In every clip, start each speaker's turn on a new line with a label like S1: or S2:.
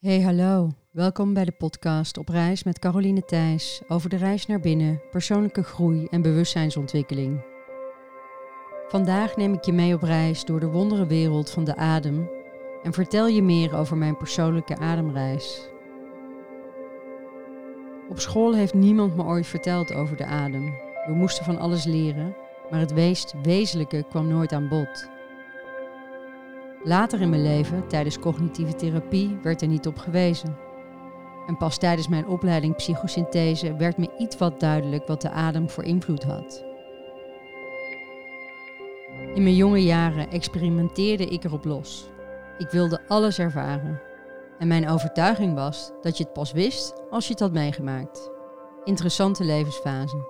S1: Hey hallo, welkom bij de podcast Op reis met Caroline Thijs over de reis naar binnen, persoonlijke groei en bewustzijnsontwikkeling. Vandaag neem ik je mee op reis door de wondere wereld van de adem en vertel je meer over mijn persoonlijke ademreis. Op school heeft niemand me ooit verteld over de adem. We moesten van alles leren, maar het meest wezenlijke kwam nooit aan bod. Later in mijn leven, tijdens cognitieve therapie, werd er niet op gewezen. En pas tijdens mijn opleiding psychosynthese werd me iets wat duidelijk wat de adem voor invloed had. In mijn jonge jaren experimenteerde ik erop los. Ik wilde alles ervaren. En mijn overtuiging was dat je het pas wist als je het had meegemaakt. Interessante levensfase.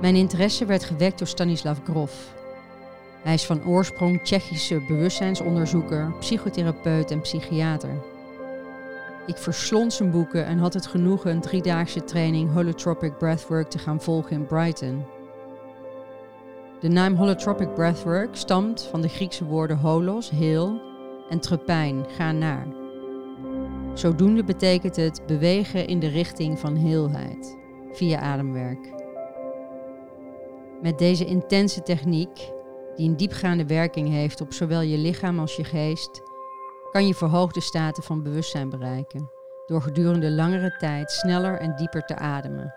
S1: Mijn interesse werd gewekt door Stanislav Grof, hij is van oorsprong Tsjechische bewustzijnsonderzoeker, psychotherapeut en psychiater. Ik verslond zijn boeken en had het genoegen een driedaagse training Holotropic Breathwork te gaan volgen in Brighton. De naam Holotropic Breathwork stamt van de Griekse woorden holos, heel, en trepijn, ga naar. Zodoende betekent het bewegen in de richting van heelheid, via ademwerk. Met deze intense techniek die een diepgaande werking heeft op zowel je lichaam als je geest, kan je verhoogde staten van bewustzijn bereiken door gedurende langere tijd sneller en dieper te ademen.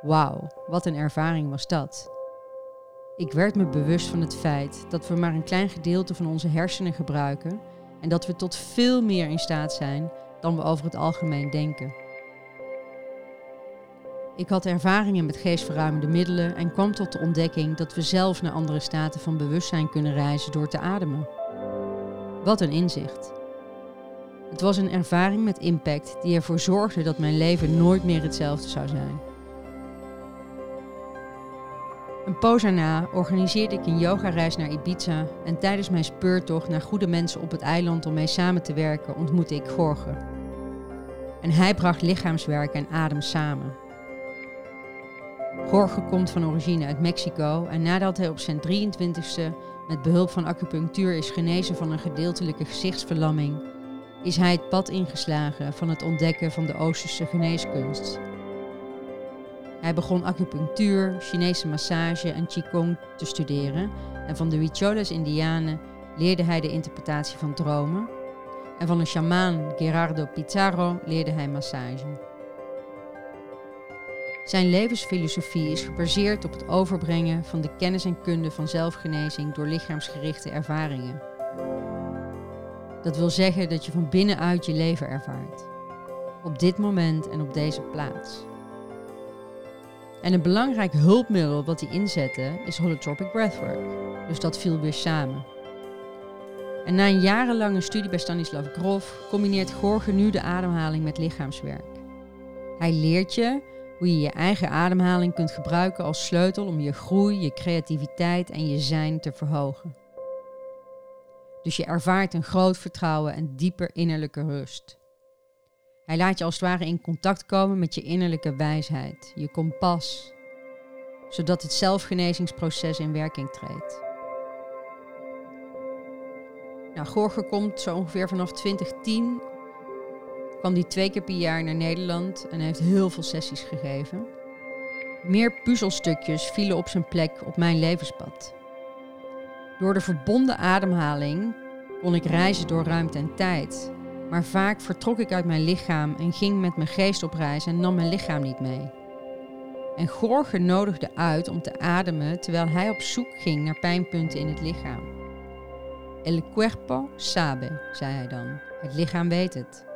S1: Wauw, wat een ervaring was dat. Ik werd me bewust van het feit dat we maar een klein gedeelte van onze hersenen gebruiken en dat we tot veel meer in staat zijn dan we over het algemeen denken. Ik had ervaringen met geestverruimende middelen en kwam tot de ontdekking dat we zelf naar andere staten van bewustzijn kunnen reizen door te ademen. Wat een inzicht. Het was een ervaring met impact die ervoor zorgde dat mijn leven nooit meer hetzelfde zou zijn. Een poos erna organiseerde ik een yogareis naar Ibiza en tijdens mijn speurtocht naar goede mensen op het eiland om mee samen te werken ontmoette ik Gorge. En hij bracht lichaamswerk en adem samen. Jorge komt van origine uit Mexico en nadat hij op zijn 23ste met behulp van acupunctuur is genezen van een gedeeltelijke gezichtsverlamming, is hij het pad ingeslagen van het ontdekken van de Oosterse geneeskunst. Hij begon acupunctuur, Chinese massage en Qigong te studeren en van de Huicholas Indianen leerde hij de interpretatie van dromen en van een shamaan Gerardo Pizarro leerde hij massage. Zijn levensfilosofie is gebaseerd op het overbrengen van de kennis en kunde van zelfgenezing door lichaamsgerichte ervaringen. Dat wil zeggen dat je van binnenuit je leven ervaart. Op dit moment en op deze plaats. En een belangrijk hulpmiddel wat hij inzette is holotropic breathwork. Dus dat viel weer samen. En na een jarenlange studie bij Stanislav Grof combineert Gorge nu de ademhaling met lichaamswerk. Hij leert je hoe je je eigen ademhaling kunt gebruiken als sleutel om je groei, je creativiteit en je zijn te verhogen. Dus je ervaart een groot vertrouwen en dieper innerlijke rust. Hij laat je als het ware in contact komen met je innerlijke wijsheid, je kompas, zodat het zelfgenezingsproces in werking treedt. Nou, komt zo ongeveer vanaf 2010 kwam hij twee keer per jaar naar Nederland en heeft heel veel sessies gegeven. Meer puzzelstukjes vielen op zijn plek op mijn levenspad. Door de verbonden ademhaling kon ik reizen door ruimte en tijd. Maar vaak vertrok ik uit mijn lichaam en ging met mijn geest op reis en nam mijn lichaam niet mee. En Gorge nodigde uit om te ademen terwijl hij op zoek ging naar pijnpunten in het lichaam. El cuerpo sabe, zei hij dan. Het lichaam weet het.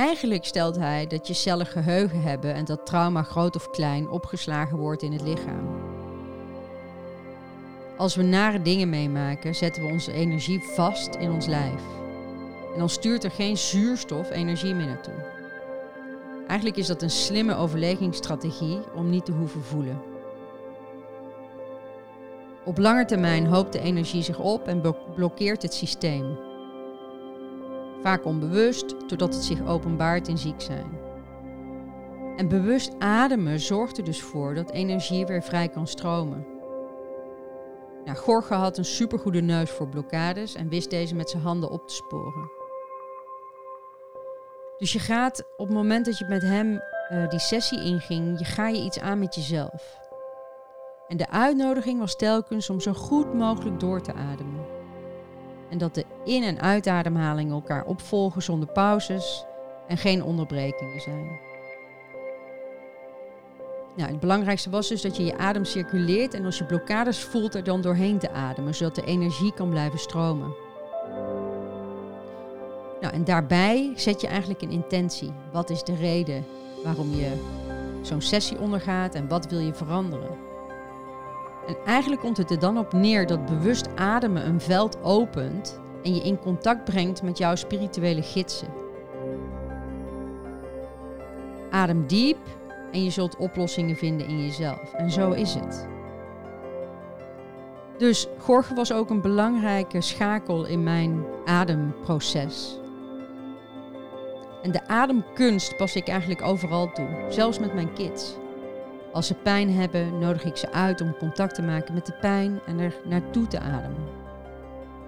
S1: Eigenlijk stelt hij dat je cellen geheugen hebben en dat trauma groot of klein opgeslagen wordt in het lichaam. Als we nare dingen meemaken, zetten we onze energie vast in ons lijf. En dan stuurt er geen zuurstof energie meer naartoe. Eigenlijk is dat een slimme overlegingsstrategie om niet te hoeven voelen. Op lange termijn hoopt de energie zich op en blokkeert het systeem, vaak onbewust, doordat het zich openbaart in ziek zijn. En bewust ademen zorgt er dus voor dat energie weer vrij kan stromen. Nou, Gorge had een supergoede neus voor blokkades en wist deze met zijn handen op te sporen. Dus je gaat op het moment dat je met hem uh, die sessie inging, je ga je iets aan met jezelf. En de uitnodiging was telkens om zo goed mogelijk door te ademen. En dat de in- en uitademhalingen elkaar opvolgen zonder pauzes en geen onderbrekingen zijn. Nou, het belangrijkste was dus dat je je adem circuleert en als je blokkades voelt er dan doorheen te ademen, zodat de energie kan blijven stromen. Nou, en daarbij zet je eigenlijk een intentie. Wat is de reden waarom je zo'n sessie ondergaat en wat wil je veranderen? En eigenlijk komt het er dan op neer dat bewust ademen een veld opent en je in contact brengt met jouw spirituele gidsen. Adem diep en je zult oplossingen vinden in jezelf. En zo is het. Dus Gorge was ook een belangrijke schakel in mijn ademproces. En de ademkunst pas ik eigenlijk overal toe, zelfs met mijn kids. Als ze pijn hebben, nodig ik ze uit om contact te maken met de pijn en er naartoe te ademen.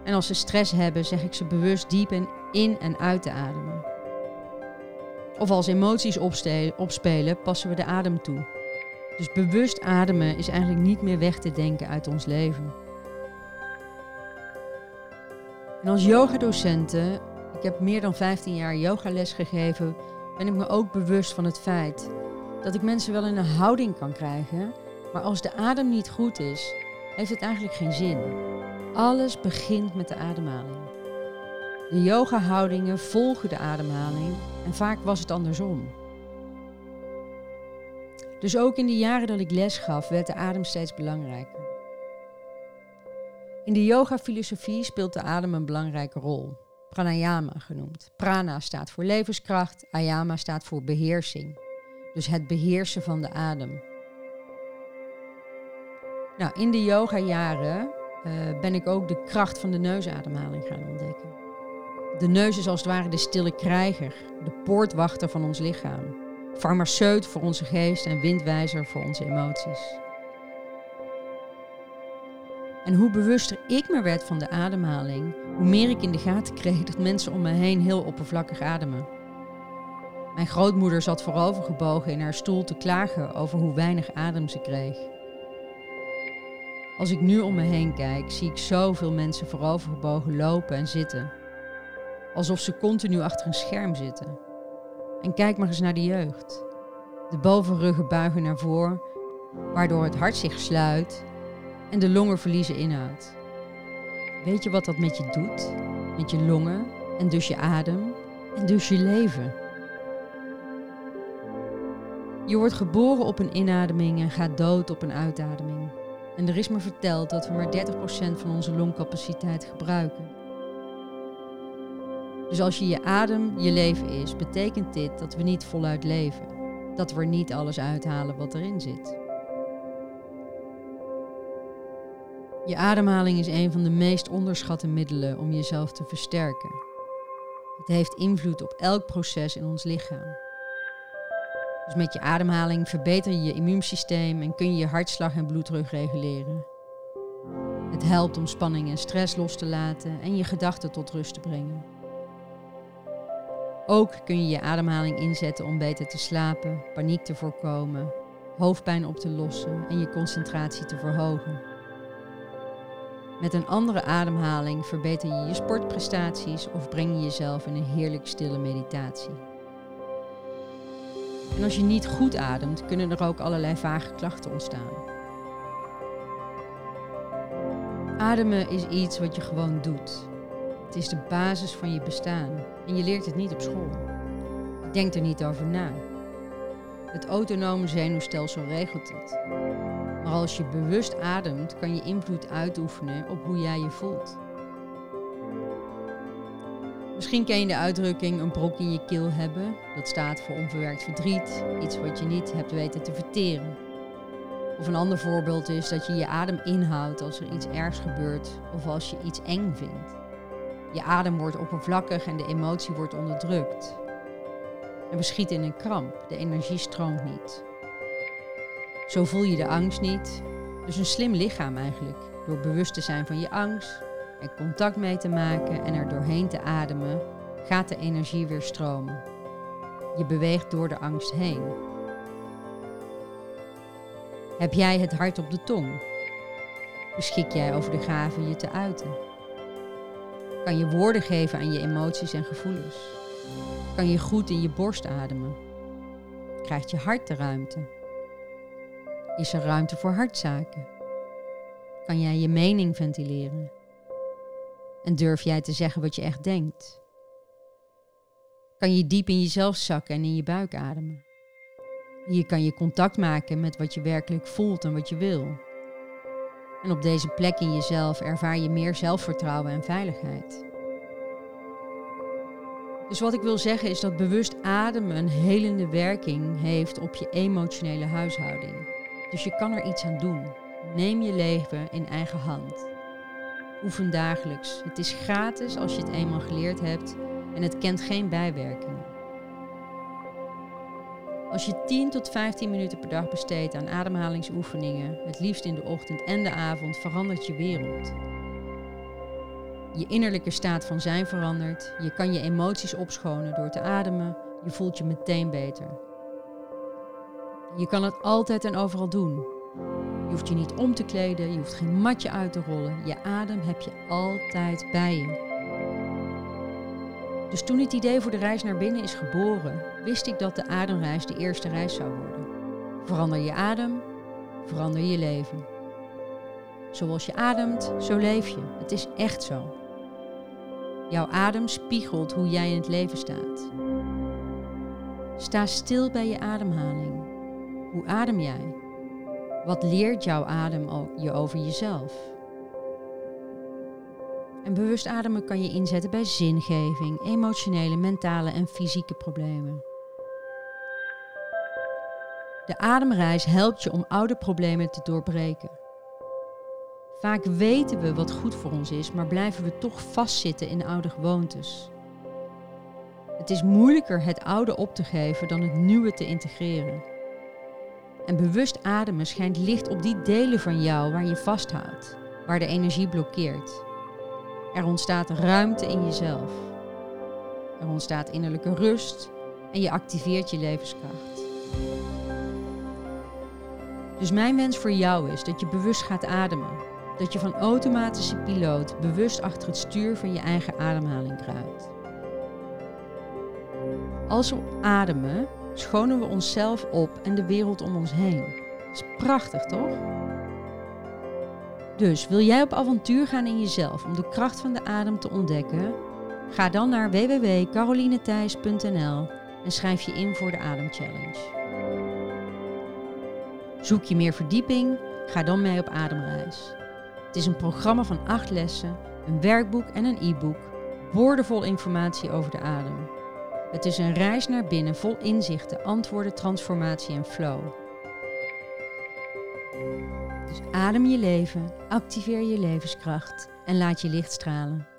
S1: En als ze stress hebben, zeg ik ze bewust diep in en uit te ademen. Of als emoties opspelen, passen we de adem toe. Dus bewust ademen is eigenlijk niet meer weg te denken uit ons leven. En als yogadocenten, ik heb meer dan 15 jaar yogales gegeven, ben ik me ook bewust van het feit dat ik mensen wel in een houding kan krijgen, maar als de adem niet goed is, heeft het eigenlijk geen zin. Alles begint met de ademhaling. De yoga-houdingen volgen de ademhaling en vaak was het andersom. Dus ook in de jaren dat ik les gaf, werd de adem steeds belangrijker. In de yoga-filosofie speelt de adem een belangrijke rol. Pranayama genoemd. Prana staat voor levenskracht, ayama staat voor beheersing. Dus het beheersen van de adem. Nou, in de yoga-jaren uh, ben ik ook de kracht van de neusademhaling gaan ontdekken. De neus is als het ware de stille krijger, de poortwachter van ons lichaam. Farmaceut voor onze geest en windwijzer voor onze emoties. En hoe bewuster ik me werd van de ademhaling, hoe meer ik in de gaten kreeg dat mensen om me heen heel oppervlakkig ademen. Mijn grootmoeder zat voorovergebogen in haar stoel te klagen over hoe weinig adem ze kreeg. Als ik nu om me heen kijk, zie ik zoveel mensen voorovergebogen lopen en zitten alsof ze continu achter een scherm zitten. En kijk maar eens naar de jeugd. De bovenruggen buigen naar voren, waardoor het hart zich sluit en de longen verliezen inhoud. Weet je wat dat met je doet? Met je longen en dus je adem en dus je leven. Je wordt geboren op een inademing en gaat dood op een uitademing. En er is me verteld dat we maar 30% van onze longcapaciteit gebruiken. Dus als je je adem je leven is, betekent dit dat we niet voluit leven. Dat we er niet alles uithalen wat erin zit. Je ademhaling is een van de meest onderschatte middelen om jezelf te versterken. Het heeft invloed op elk proces in ons lichaam. Dus met je ademhaling verbeter je je immuunsysteem en kun je je hartslag en bloeddruk reguleren. Het helpt om spanning en stress los te laten en je gedachten tot rust te brengen. Ook kun je je ademhaling inzetten om beter te slapen, paniek te voorkomen, hoofdpijn op te lossen en je concentratie te verhogen. Met een andere ademhaling verbeter je je sportprestaties of breng je jezelf in een heerlijk stille meditatie. En als je niet goed ademt, kunnen er ook allerlei vage klachten ontstaan. Ademen is iets wat je gewoon doet. Het is de basis van je bestaan en je leert het niet op school. Je denkt er niet over na. Het autonome zenuwstelsel regelt het. Maar als je bewust ademt, kan je invloed uitoefenen op hoe jij je voelt. Misschien ken je de uitdrukking een brok in je keel hebben. Dat staat voor onverwerkt verdriet, iets wat je niet hebt weten te verteren. Of een ander voorbeeld is dat je je adem inhoudt als er iets ergs gebeurt of als je iets eng vindt. Je adem wordt oppervlakkig en de emotie wordt onderdrukt. En we schieten in een kramp, de energie stroomt niet. Zo voel je de angst niet. Dus een slim lichaam eigenlijk. Door bewust te zijn van je angst, en contact mee te maken en er doorheen te ademen, gaat de energie weer stromen. Je beweegt door de angst heen. Heb jij het hart op de tong? Beschik jij over de gave je te uiten? Kan je woorden geven aan je emoties en gevoelens? Kan je goed in je borst ademen? Krijgt je hart de ruimte? Is er ruimte voor hartzaken? Kan jij je mening ventileren? En durf jij te zeggen wat je echt denkt? Kan je diep in jezelf zakken en in je buik ademen? Hier kan je contact maken met wat je werkelijk voelt en wat je wil. En op deze plek in jezelf ervaar je meer zelfvertrouwen en veiligheid. Dus wat ik wil zeggen is dat bewust ademen een helende werking heeft op je emotionele huishouding. Dus je kan er iets aan doen. Neem je leven in eigen hand. Oefen dagelijks. Het is gratis als je het eenmaal geleerd hebt en het kent geen bijwerkingen. Als je 10 tot 15 minuten per dag besteedt aan ademhalingsoefeningen, het liefst in de ochtend en de avond, verandert je wereld. Je innerlijke staat van zijn verandert, je kan je emoties opschonen door te ademen, je voelt je meteen beter. Je kan het altijd en overal doen. Je hoeft je niet om te kleden, je hoeft geen matje uit te rollen, je adem heb je altijd bij je. Dus toen het idee voor de reis naar binnen is geboren, wist ik dat de ademreis de eerste reis zou worden. Verander je adem, verander je leven. Zoals je ademt, zo leef je. Het is echt zo. Jouw adem spiegelt hoe jij in het leven staat. Sta stil bij je ademhaling. Hoe adem jij? Wat leert jouw adem je over jezelf? En bewust ademen kan je inzetten bij zingeving, emotionele, mentale en fysieke problemen. De ademreis helpt je om oude problemen te doorbreken. Vaak weten we wat goed voor ons is, maar blijven we toch vastzitten in oude gewoontes. Het is moeilijker het oude op te geven dan het nieuwe te integreren. En bewust ademen schijnt licht op die delen van jou waar je vasthoudt, waar de energie blokkeert. Er ontstaat ruimte in jezelf. Er ontstaat innerlijke rust en je activeert je levenskracht. Dus mijn wens voor jou is dat je bewust gaat ademen. Dat je van automatische piloot bewust achter het stuur van je eigen ademhaling kruipt. Als we ademen, schonen we onszelf op en de wereld om ons heen. Dat is prachtig, toch? Dus wil jij op avontuur gaan in jezelf om de kracht van de adem te ontdekken? Ga dan naar www.carolinethijs.nl en schrijf je in voor de Ademchallenge. Zoek je meer verdieping? Ga dan mee op ademreis. Het is een programma van acht lessen, een werkboek en een e-book, woordenvol informatie over de adem. Het is een reis naar binnen vol inzichten, antwoorden, transformatie en flow. Dus adem je leven, activeer je levenskracht en laat je licht stralen.